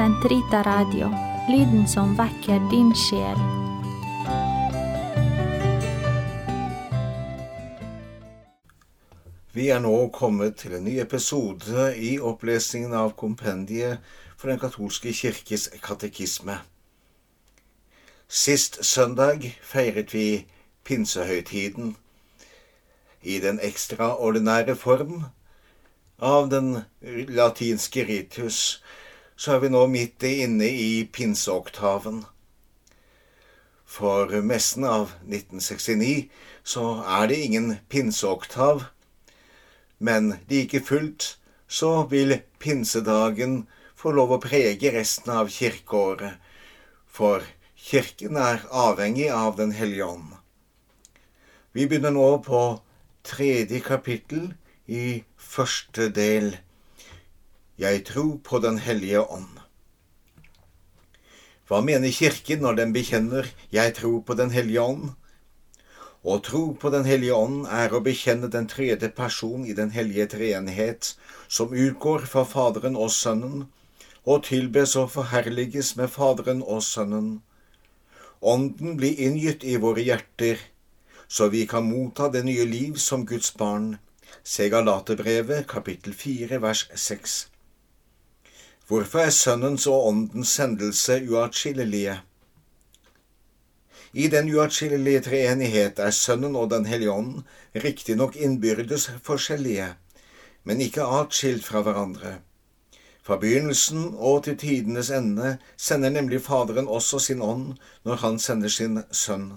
Sentrita Radio, lyden som vekker din sjel. Vi er nå kommet til en ny episode i opplesningen av kompendiet for Den katolske kirkes katekisme. Sist søndag feiret vi pinsehøytiden i den ekstraordinære form av den latinske ritus, så er vi nå midt inne i pinseoktaven. For messen av 1969 så er det ingen pinseoktav, men like fullt så vil pinsedagen få lov å prege resten av kirkeåret, for kirken er avhengig av Den hellige ånd. Vi begynner nå på tredje kapittel i første del. Jeg tror på Den hellige ånd. Hva mener Kirken når den bekjenner 'Jeg tror på Den hellige ånd'? Å tro på Den hellige ånd er å bekjenne den tredje person i Den hellige treenighet, som utgår fra Faderen og Sønnen, og tilbes og forherliges med Faderen og Sønnen. Ånden blir inngytt i våre hjerter, så vi kan motta det nye liv som Guds barn. Se Galaterbrevet kapittel 4 vers 6. Hvorfor er Sønnens og Åndens sendelse uatskillelige? I den uatskillelige treenighet er Sønnen og Den hellige ånd riktignok innbyrdes forskjellige, men ikke atskilt fra hverandre. Fra begynnelsen og til tidenes ende sender nemlig Faderen også sin ånd når han sender sin sønn.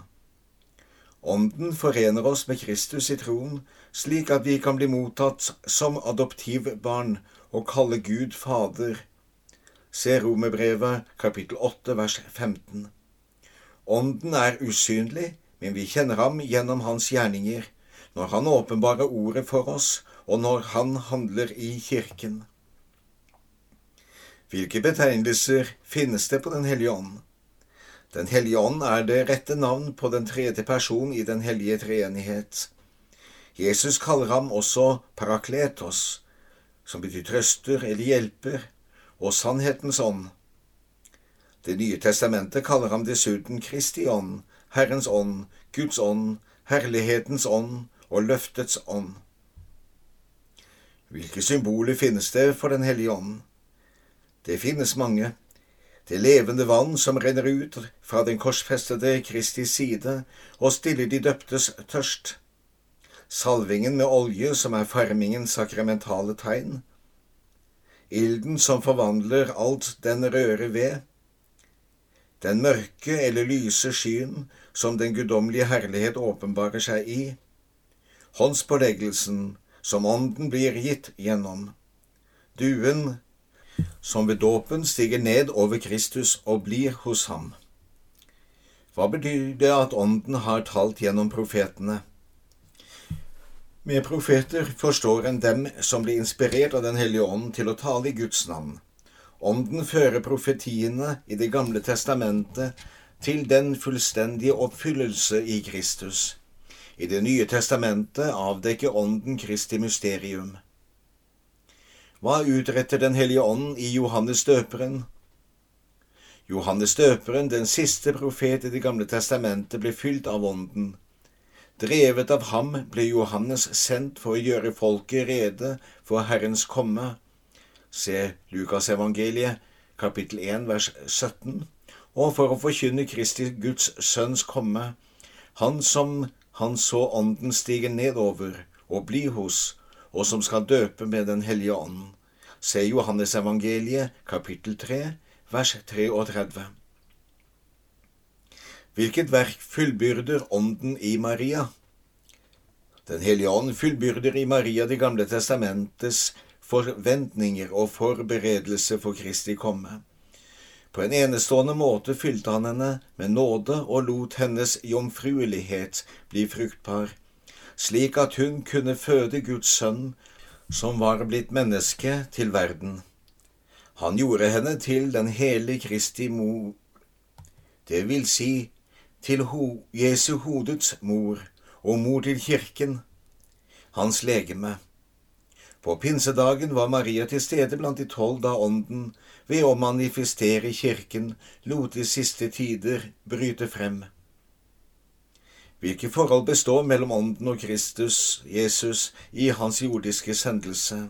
Ånden forener oss med Kristus i troen, slik at vi kan bli mottatt som adoptivbarn og kalle Gud Fader. Se Romerbrevet kapittel 8 vers 15. Ånden er usynlig, men vi kjenner ham gjennom hans gjerninger, når han åpenbarer ordet for oss, og når han handler i kirken. Hvilke betegnelser finnes det på Den hellige ånd? Den hellige ånd er det rette navn på den tredje person i Den hellige treenighet. Jesus kaller ham også parakletos, som betyr trøster eller hjelper, og sannhetens ånd. Det nye testamentet kaller ham dessuten Kristi ånd, Herrens ånd, Guds ånd, herlighetens ånd og løftets ånd. Hvilke symboler finnes det for Den hellige ånd? Det finnes mange. Det levende vann som renner ut fra den korsfestede Kristis side og stiller de døptes tørst. Salvingen med olje som er farmingens sakramentale tegn. Ilden som forvandler alt den rører ved. Den mørke eller lyse skyen som den guddommelige herlighet åpenbarer seg i. Håndspåleggelsen som ånden blir gitt gjennom. Duen som ved dåpen stiger ned over Kristus og blir hos ham. Hva betyr det at Ånden har talt gjennom profetene? Med profeter forstår en dem som blir inspirert av Den hellige ånd til å tale i Guds navn. Ånden fører profetiene i Det gamle testamentet til den fullstendige oppfyllelse i Kristus. I Det nye testamentet avdekker Ånden Kristi mysterium. Hva utretter Den hellige ånd i Johannes døperen? Johannes døperen, den siste profet i Det gamle testamentet, ble fylt av Ånden. Drevet av ham ble Johannes sendt for å gjøre folket rede for Herrens komme. Se Lukasevangeliet, kapittel 1, vers 17, og for å forkynne Kristi Guds Sønns komme, han som han så Ånden stige nedover og bli hos, og som skal døpe med Den hellige ånd. Se Johannes evangeliet, kapittel 3, vers 33. Hvilket verk fullbyrder Ånden i Maria? Den hellige ånd fullbyrder i Maria Det gamle testamentets forventninger og forberedelse for Kristi komme. På en enestående måte fylte han henne med nåde og lot hennes jomfruelighet bli fruktbar, slik at hun kunne føde Guds sønn, som var blitt menneske, til verden. Han gjorde henne til den hele Kristi mor, det vil si til ho Jesu hodets mor og mor til kirken, hans legeme. På pinsedagen var Maria til stede blant de tolv da Ånden, ved å manifestere Kirken, lot de siste tider bryte frem. Hvilke forhold består mellom Ånden og Kristus, Jesus, i hans jordiske sendelse?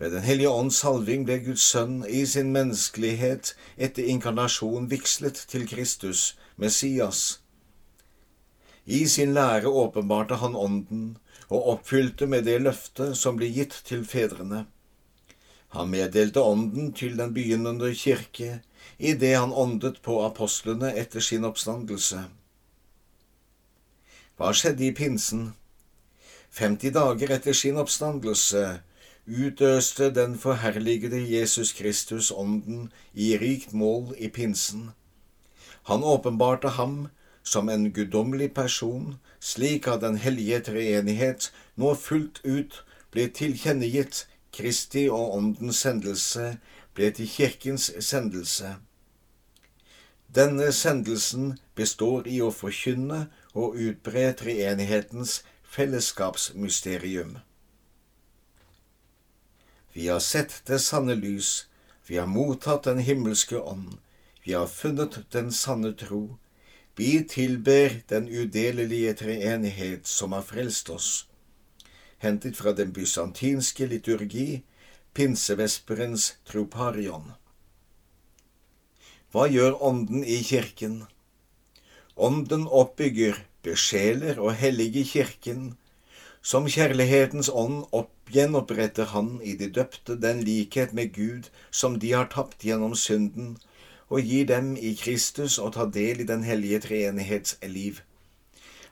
Ved Den hellige ånds salving ble Guds sønn i sin menneskelighet etter inkarnasjon vigslet til Kristus, Messias. I sin lære åpenbarte han Ånden og oppfylte med det løftet som ble gitt til fedrene. Han meddelte Ånden til den begynnende kirke idet han åndet på apostlene etter sin oppstandelse. Hva skjedde i pinsen? 50 dager etter sin oppstandelse utøste den forherligede Jesus Kristus ånden i rikt mål i pinsen. Han åpenbarte ham som en guddommelig person, slik at Den hellige treenighet nå fullt ut ble tilkjennegitt Kristi og Åndens sendelse ble til Kirkens sendelse. Denne sendelsen består i å forkynne og utbre treenighetens fellesskapsmysterium. Vi har sett det sanne lys, vi har mottatt den himmelske ånd, vi har funnet den sanne tro. Vi tilber den udelelige treenighet som har frelst oss. Hentet fra den bysantinske liturgi, pinsevesperens troparion. Hva gjør Ånden i kirken? Ånden oppbygger, besjeler og helliger kirken. Som kjærlighetens ånd opp gjenoppretter Han i de døpte den likhet med Gud som de har tapt gjennom synden, og gir dem i Kristus å ta del i Den hellige treenighets liv.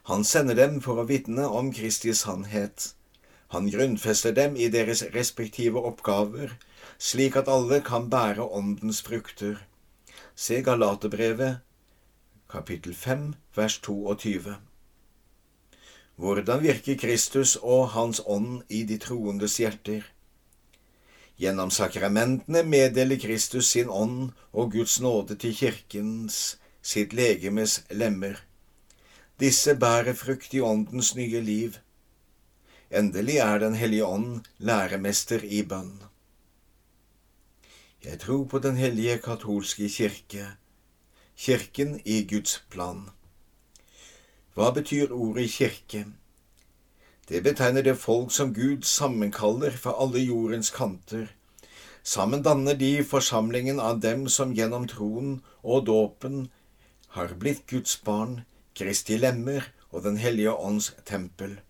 Han sender dem for å vitne om Kristi sannhet. Han grunnfester dem i deres respektive oppgaver, slik at alle kan bære Åndens frukter. Se Galaterbrevet, kapittel 5, vers 22. Hvordan virker Kristus og Hans ånd i de troendes hjerter? Gjennom sakramentene meddeler Kristus sin ånd og Guds nåde til kirkens, sitt legemes lemmer. Disse bærer frukt i åndens nye liv. Endelig er Den hellige ånd læremester i bønn. Jeg tror på Den hellige katolske kirke, kirken i Guds plan. Hva betyr ordet kirke? Det betegner det folk som Gud sammenkaller fra alle jordens kanter. Sammen danner de forsamlingen av dem som gjennom troen og dåpen har blitt Guds barn, Kristi lemmer og Den hellige ånds tempel.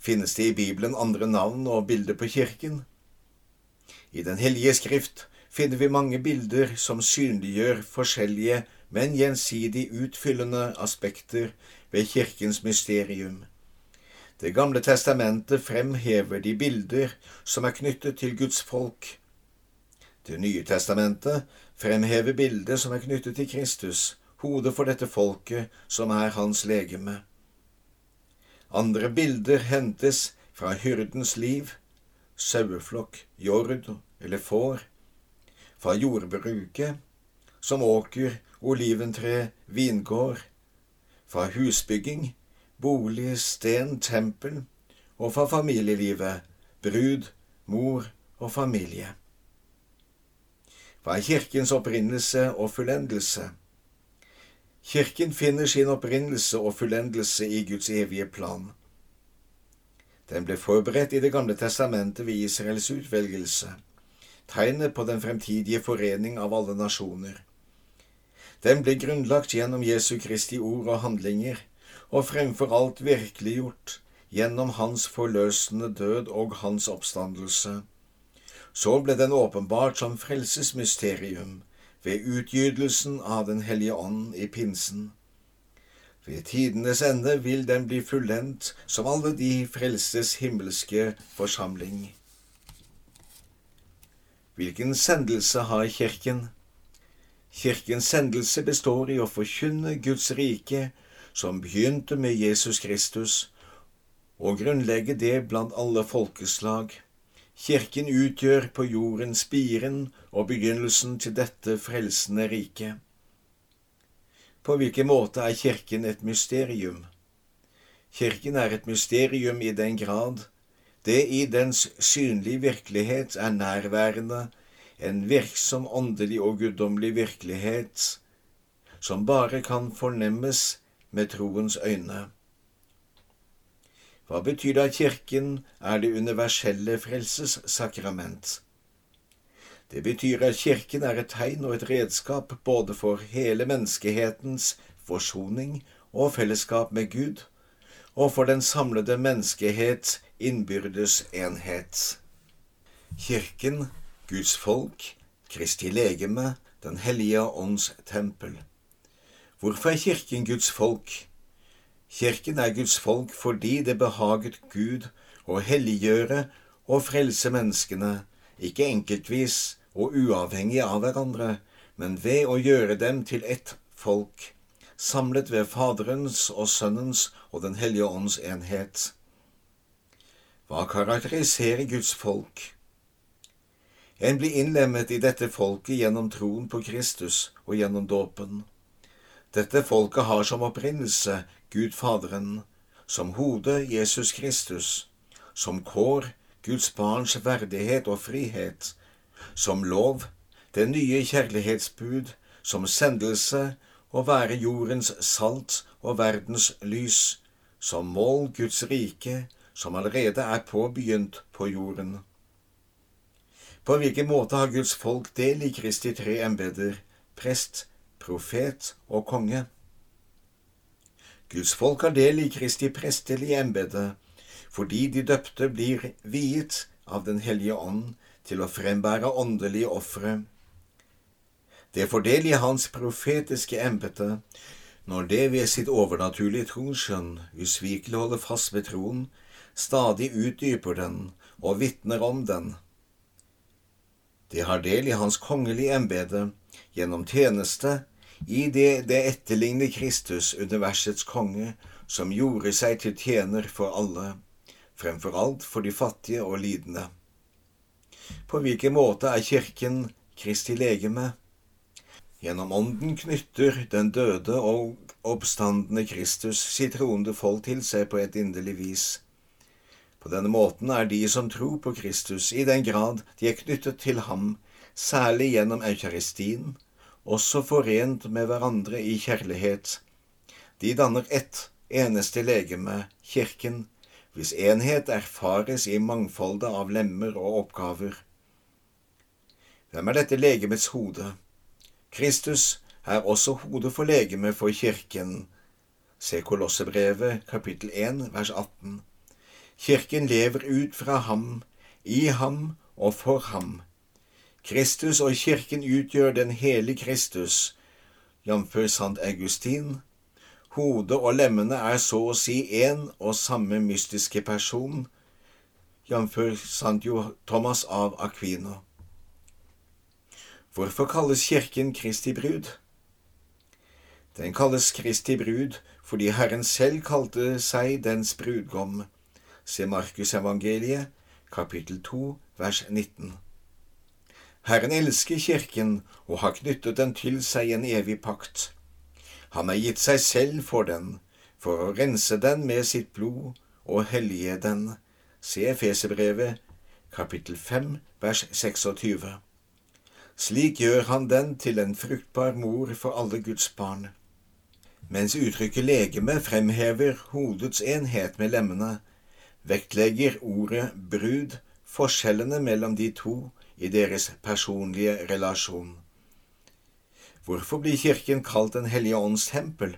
Finnes det i Bibelen andre navn og bilder på kirken? I Den hellige skrift finner vi mange bilder som synliggjør forskjellige, men gjensidig utfyllende aspekter ved kirkens mysterium. Det gamle testamentet fremhever de bilder som er knyttet til Guds folk. Det nye testamentet fremhever bildet som er knyttet til Kristus, hodet for dette folket som er hans legeme. Andre bilder hentes fra hyrdens liv, saueflokk, jord eller får, fra jordbruket, som åker, oliventre, vingård, fra husbygging, bolig, sten, tempel, og fra familielivet, brud, mor og familie. Er kirkens opprinnelse og fullendelse? Kirken finner sin opprinnelse og fullendelse i Guds evige plan. Den ble forberedt i Det gamle testamentet ved Israels utvelgelse tegnet på den fremtidige forening av alle nasjoner. Den ble grunnlagt gjennom Jesu Kristi ord og handlinger, og fremfor alt virkeliggjort gjennom Hans forløsende død og Hans oppstandelse. Så ble den åpenbart som frelsesmysterium ved utgytelsen av Den hellige ånd i pinsen. Ved tidenes ende vil den bli fullendt som alle de frelses himmelske forsamling. Hvilken sendelse har Kirken? Kirkens sendelse består i å forkynne Guds rike, som begynte med Jesus Kristus, og grunnlegge det blant alle folkeslag. Kirken utgjør på jorden spiren og begynnelsen til dette frelsende riket. På hvilken måte er Kirken et mysterium? Kirken er et mysterium i den grad det i dens synlige virkelighet er nærværende, en virksom åndelig og guddommelig virkelighet som bare kan fornemmes med troens øyne. Hva betyr det at Kirken er det universelle frelsessakrament? Det betyr at Kirken er et tegn og et redskap både for hele menneskehetens forsoning og fellesskap med Gud, og for den samlede menneskehets innbyrdes enhet. Kirken, Guds folk, Kristi legeme, Den hellige ånds tempel. Hvorfor er Kirken Guds folk? Kirken er Guds folk fordi det behaget Gud å helliggjøre og frelse menneskene, ikke enkeltvis og uavhengig av hverandre, men ved å gjøre dem til ett folk, samlet ved Faderens og Sønnens og Den hellige ånds enhet. Hva karakteriserer Guds folk? En blir innlemmet i dette folket gjennom troen på Kristus og gjennom dåpen. Dette folket har som opprinnelse Gud Faderen, som hode Jesus Kristus, som kår Guds barns verdighet og frihet, som lov det nye kjærlighetsbud, som sendelse å være jordens salt og verdens lys, som mål Guds rike, som allerede er påbegynt på jorden. På hvilken måte har Guds folk del i Kristi tre embeter, prest, profet og konge? Guds folk har del i Kristi prestelige embete, fordi de døpte blir viet av Den hellige ånd til å frembære åndelige ofre. Det får del i hans profetiske embete når det ved sitt overnaturlige trosskjønn usvikelig holder fast ved troen, stadig utdyper den og vitner om den. Det har del i hans kongelige embete gjennom tjeneste i det det etterligner Kristus, universets konge, som gjorde seg til tjener for alle, fremfor alt for de fattige og lidende. På hvilken måte er Kirken Kristi legeme? Gjennom Ånden knytter den døde og oppstandende Kristus sitt troende folk til seg på et inderlig vis. På denne måten er de som tror på Kristus, i den grad de er knyttet til ham, særlig gjennom eukaristien, også forent med hverandre i kjærlighet. De danner ett eneste legeme, Kirken, hvis enhet erfares i mangfoldet av lemmer og oppgaver. Hvem er dette legemets hode? Kristus er også hodet for legemet for Kirken. Se Kolossebrevet kapittel 1 vers 18. Kirken lever ut fra ham, i ham og for ham. Kristus og kirken utgjør den hele Kristus, jf. Sant Augustin. Hodet og lemmene er så å si én og samme mystiske person, jf. Sant Thomas av Aquino. Hvorfor kalles kirken Kristi brud? Den kalles Kristi brud fordi Herren selv kalte seg dens brudgom. Se Markus evangeliet, kapittel 2, vers 19. Herren elsker kirken og har knyttet den til seg i en evig pakt. Han har gitt seg selv for den, for å rense den med sitt blod og hellige den. Se Fesebrevet, kapittel 5, vers 26. Slik gjør han den til en fruktbar mor for alle Guds barn. Mens uttrykket legeme fremhever hodets enhet med lemmene, vektlegger ordet brud forskjellene mellom de to i deres personlige relasjon. Hvorfor blir Kirken kalt Den hellige ånds tempel?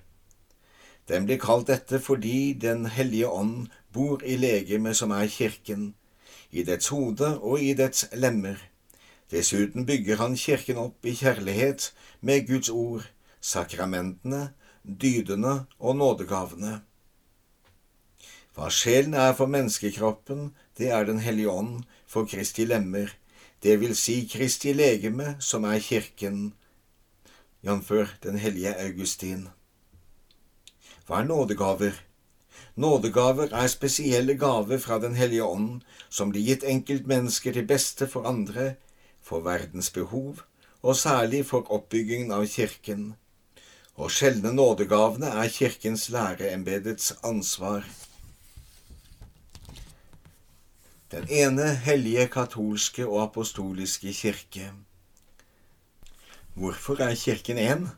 Den blir kalt dette fordi Den hellige ånd bor i legemet som er Kirken, i dets hode og i dets lemmer. Dessuten bygger han Kirken opp i kjærlighet med Guds ord, sakramentene, dydene og nådegavene. Hva sjelen er for menneskekroppen, det er Den hellige ånd for Kristi lemmer, det vil si Kristi legeme, som er kirken, jf. den hellige Augustin. Hva er nådegaver? Nådegaver er spesielle gaver fra Den hellige ånd som blir gitt enkeltmennesker til beste for andre, for verdens behov, og særlig for oppbyggingen av kirken. Og sjeldne nådegavene er kirkens læreembedets ansvar. Den ene hellige katolske og apostoliske kirke. Hvorfor er Kirken én?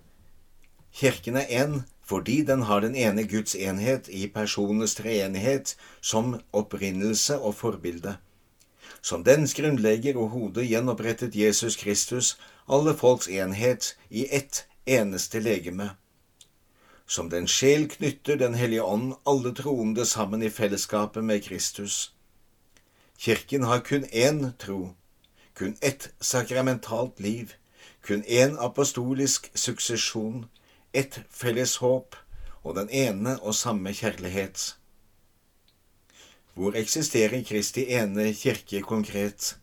Kirken er én fordi den har den ene Guds enhet i personenes treenighet som opprinnelse og forbilde. Som dens grunnlegger og hode gjenopprettet Jesus Kristus alle folks enhet i ett eneste legeme. Som den sjel knytter Den hellige ånd alle troende sammen i fellesskapet med Kristus. Kirken har kun én tro, kun ett sakramentalt liv, kun én apostolisk suksesjon, ett felles håp og den ene og samme kjærlighet. Hvor eksisterer Kristi ene kirke konkret?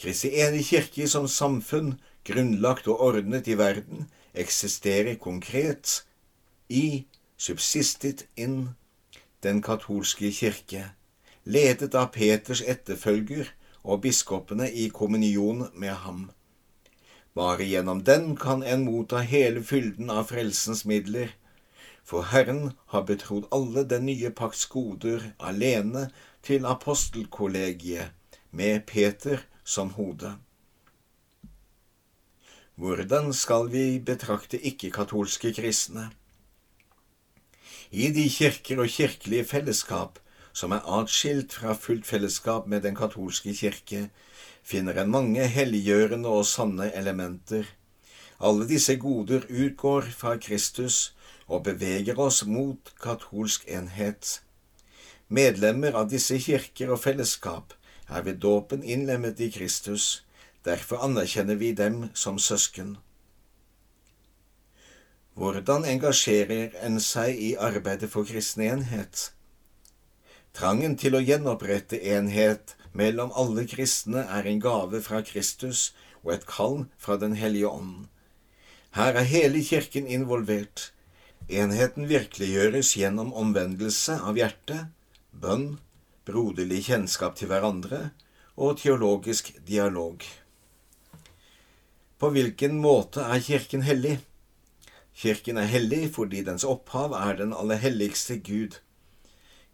Kristi ene kirke som samfunn, grunnlagt og ordnet i verden, eksisterer konkret i subsistet in den katolske kirke, ledet av Peters etterfølger og biskopene i kommunion med ham. Bare gjennom den kan en motta hele fylden av frelsens midler, for Herren har betrodd alle den nye pakts goder alene til apostelkollegiet, med Peter som hode. Hvordan skal vi betrakte ikke-katolske kristne? I de kirker og kirkelige fellesskap som er atskilt fra fullt fellesskap med den katolske kirke, finner en mange helliggjørende og sanne elementer. Alle disse goder utgår fra Kristus og beveger oss mot katolsk enhet. Medlemmer av disse kirker og fellesskap er ved dåpen innlemmet i Kristus, derfor anerkjenner vi dem som søsken. Hvordan engasjerer en seg i arbeidet for kristen enhet? Trangen til å gjenopprette enhet mellom alle kristne er en gave fra Kristus og et kall fra Den hellige ånd. Her er hele kirken involvert. Enheten virkeliggjøres gjennom omvendelse av hjertet, bønn, broderlig kjennskap til hverandre og teologisk dialog. På hvilken måte er Kirken hellig? Kirken er hellig fordi dens opphav er den aller helligste Gud.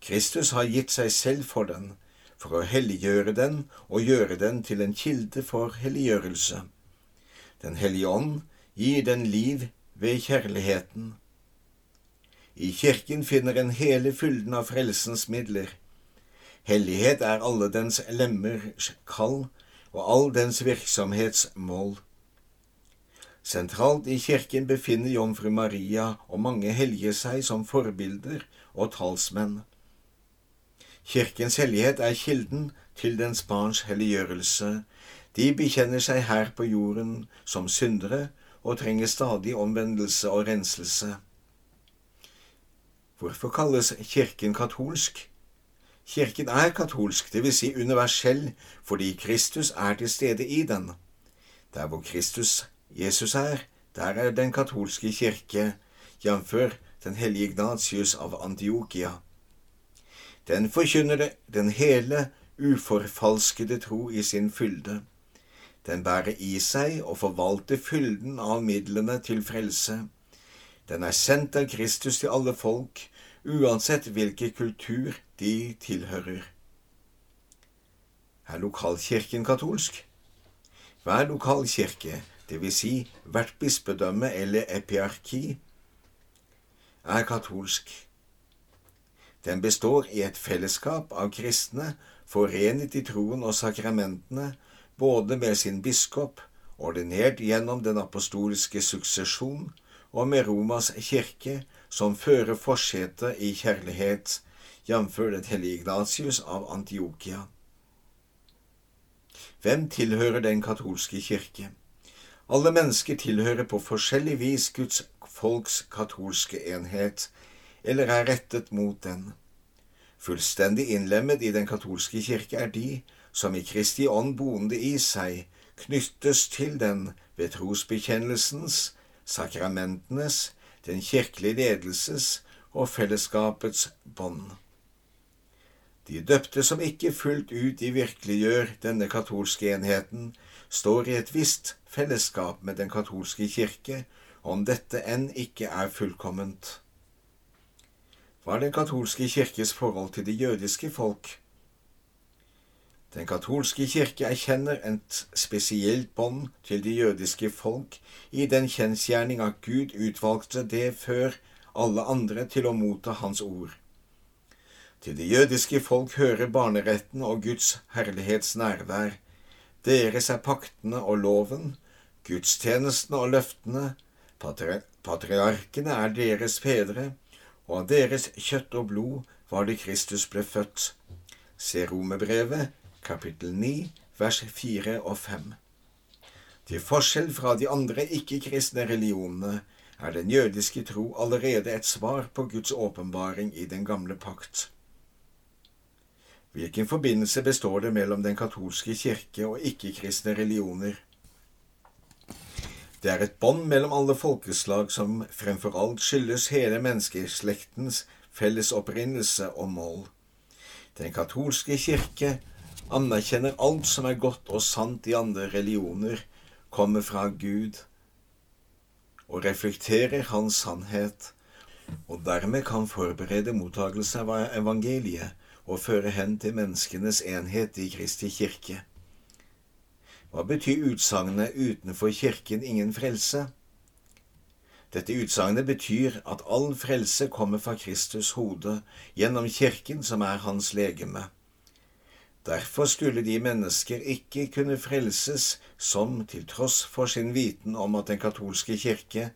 Kristus har gitt seg selv for den, for å helliggjøre den og gjøre den til en kilde for helliggjørelse. Den hellige ånd gir den liv ved kjærligheten. I kirken finner en hele fylden av frelsens midler. Hellighet er alle dens lemmers kall og all dens virksomhets mål. Sentralt i kirken befinner jomfru Maria og mange hellige seg som forbilder og talsmenn. Kirkens hellighet er kilden til dens barns helliggjørelse. De bekjenner seg her på jorden som syndere og trenger stadig omvendelse og renselse. Hvorfor kalles Kirken katolsk? Kirken er katolsk, dvs. Si universell, fordi Kristus er til stede i den. Der hvor Kristus, Jesus er, der er den katolske kirke, jf. den hellige Ignatius av Antiokia. Den forkynner den hele, uforfalskede tro i sin fylde. Den bærer i seg og forvalter fylden av midlene til frelse. Den er sendt av Kristus til alle folk, uansett hvilken kultur de tilhører. Er lokalkirken katolsk? Hver lokalkirke, dvs. Si hvert bispedømme eller epiarki, er katolsk. Den består i et fellesskap av kristne forenet i troen og sakramentene, både med sin biskop, ordinert gjennom den apostoliske suksesjon, og med Romas kirke, som fører forsetet i kjærlighet, jf. den hellige Ignatius av Antiokia. Hvem tilhører den katolske kirke? Alle mennesker tilhører på forskjellig vis Guds folks katolske enhet, eller er rettet mot den. Fullstendig innlemmet i den katolske kirke er de som i Kristi ånd boende i seg knyttes til den ved trosbekjennelsens, sakramentenes, den kirkelige ledelses og fellesskapets bånd. De døpte som ikke fullt ut i virkeliggjør denne katolske enheten, står i et visst fellesskap med den katolske kirke, om dette enn ikke er fullkomment var den katolske kirkes forhold til det jødiske folk. Den katolske kirke erkjenner et spesielt bånd til de jødiske folk i den kjensgjerning at Gud utvalgte det før alle andre til å motta Hans ord. Til det jødiske folk hører barneretten og Guds herlighets nærvær. Deres er paktene og loven, gudstjenestene og løftene, patri patriarkene er deres fedre, og av deres kjøtt og blod var det Kristus ble født. Se Romerbrevet kapittel 9, vers 4 og 5. Til forskjell fra de andre ikke-kristne religionene er den jødiske tro allerede et svar på Guds åpenbaring i den gamle pakt. Hvilken forbindelse består det mellom den katolske kirke og ikke-kristne religioner? Det er et bånd mellom alle folkeslag som fremfor alt skyldes hele menneskeslektens felles opprinnelse og mål. Den katolske kirke anerkjenner alt som er godt og sant i andre religioner, kommer fra Gud og reflekterer Hans sannhet, og dermed kan forberede mottagelse av evangeliet og føre hen til menneskenes enhet i Kristi kirke. Hva betyr utsagnet 'utenfor kirken ingen frelse'? Dette utsagnet betyr at all frelse kommer fra Kristus hode, gjennom kirken som er hans legeme. Derfor skulle de mennesker ikke kunne frelses som, til tross for sin viten om at den katolske kirke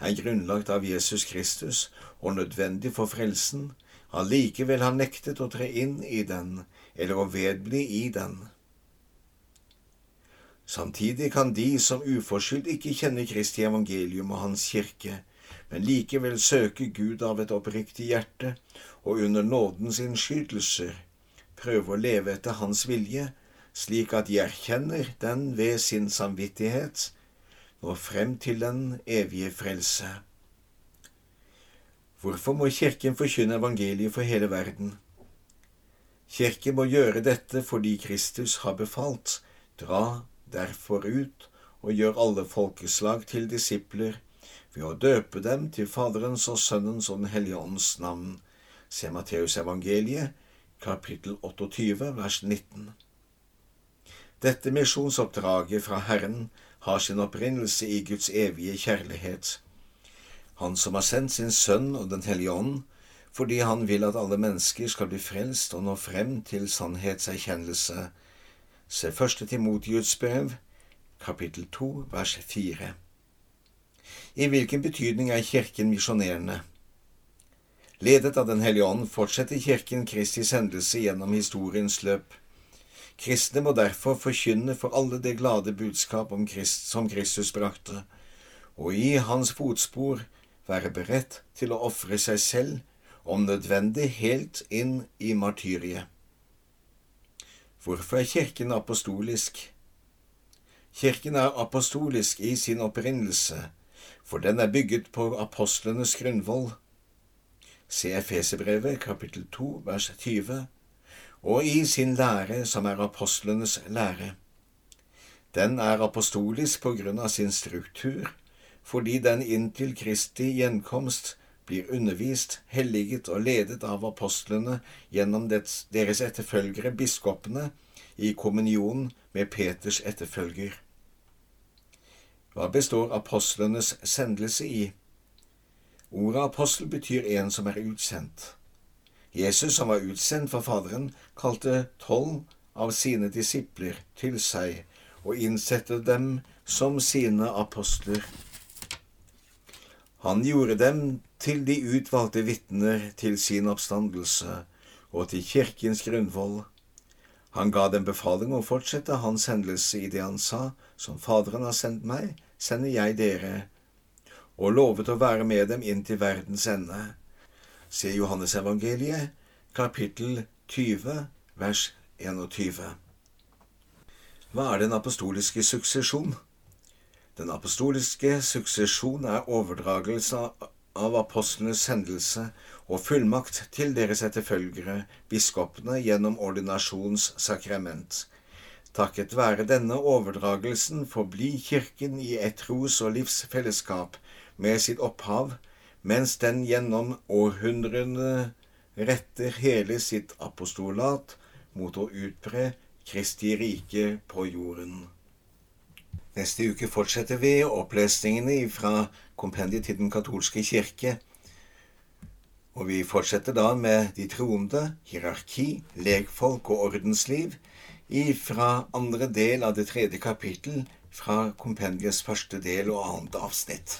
er grunnlagt av Jesus Kristus og nødvendig for frelsen, allikevel har nektet å tre inn i den eller å vedbli i den. Samtidig kan de som uforskyldt ikke kjenner Kristi evangelium og Hans kirke, men likevel søke Gud av et oppriktig hjerte og under nådens innskytelser, prøve å leve etter Hans vilje, slik at de erkjenner den ved sin samvittighet, når frem til den evige frelse. Hvorfor må Kirken forkynne evangeliet for hele verden? Kirken må gjøre dette fordi Kristus har befalt, dra derfor ut og gjør alle folkeslag til disipler ved å døpe dem til Faderens og Sønnens og Den hellige ånds navn. Se Matteus evangeliet, kapittel 28, vers 19. Dette misjonsoppdraget fra Herren har sin opprinnelse i Guds evige kjærlighet. Han som har sendt sin Sønn og Den hellige ånd, fordi han vil at alle mennesker skal bli frelst og nå frem til sannhetserkjennelse. Se første Timotius brev, kapittel 2, vers 4. I hvilken betydning er Kirken misjonerende? Ledet av Den hellige ånd fortsetter Kirken Kristi sendelse gjennom historiens løp. Kristne må derfor forkynne for alle det glade budskap om Christ, som Kristus brakte, og i hans fotspor være beredt til å ofre seg selv, om nødvendig helt inn i martyriet. Hvorfor er Kirken apostolisk? Kirken er apostolisk i sin opprinnelse, for den er bygget på apostlenes grunnvoll Se Efeserbrevet kapittel 2 vers 20, og i sin lære som er apostlenes lære. Den er apostolisk på grunn av sin struktur, fordi den inntil Kristi gjenkomst blir undervist, helliget og ledet av apostlene gjennom deres etterfølgere, biskopene, i kommunion med Peters etterfølger. Hva består apostlenes sendelse i? Ordet apostel betyr en som er utsendt. Jesus, som var utsendt fra Faderen, kalte tolv av sine disipler til seg og innsatte dem som sine apostler. Han gjorde dem til de utvalgte vitner til sin oppstandelse og til kirkens grunnvoll. Han ga dem befaling å fortsette hans hendelse i det han sa, som Faderen har sendt meg, sender jeg dere og lovet å være med dem inn til verdens ende. Se Johannesevangeliet, kapittel 20, vers 21. Hva er den apostoliske suksesjon? Den apostoliske suksesjon er overdragelse av apostlenes hendelse og fullmakt til deres etterfølgere, biskopene, gjennom ordinasjonssakrament. Takket være denne overdragelsen forblir Kirken i et tros- og livsfellesskap med sitt opphav, mens den gjennom århundrene retter hele sitt apostolat mot å utbre Kristi rike på jorden. Neste uke fortsetter vi opplesningene fra kompendiet til Den katolske kirke. Og vi fortsetter da med de troende, hierarki, legfolk og ordensliv fra andre del av det tredje kapittel fra kompendiets første del og annet avsnitt.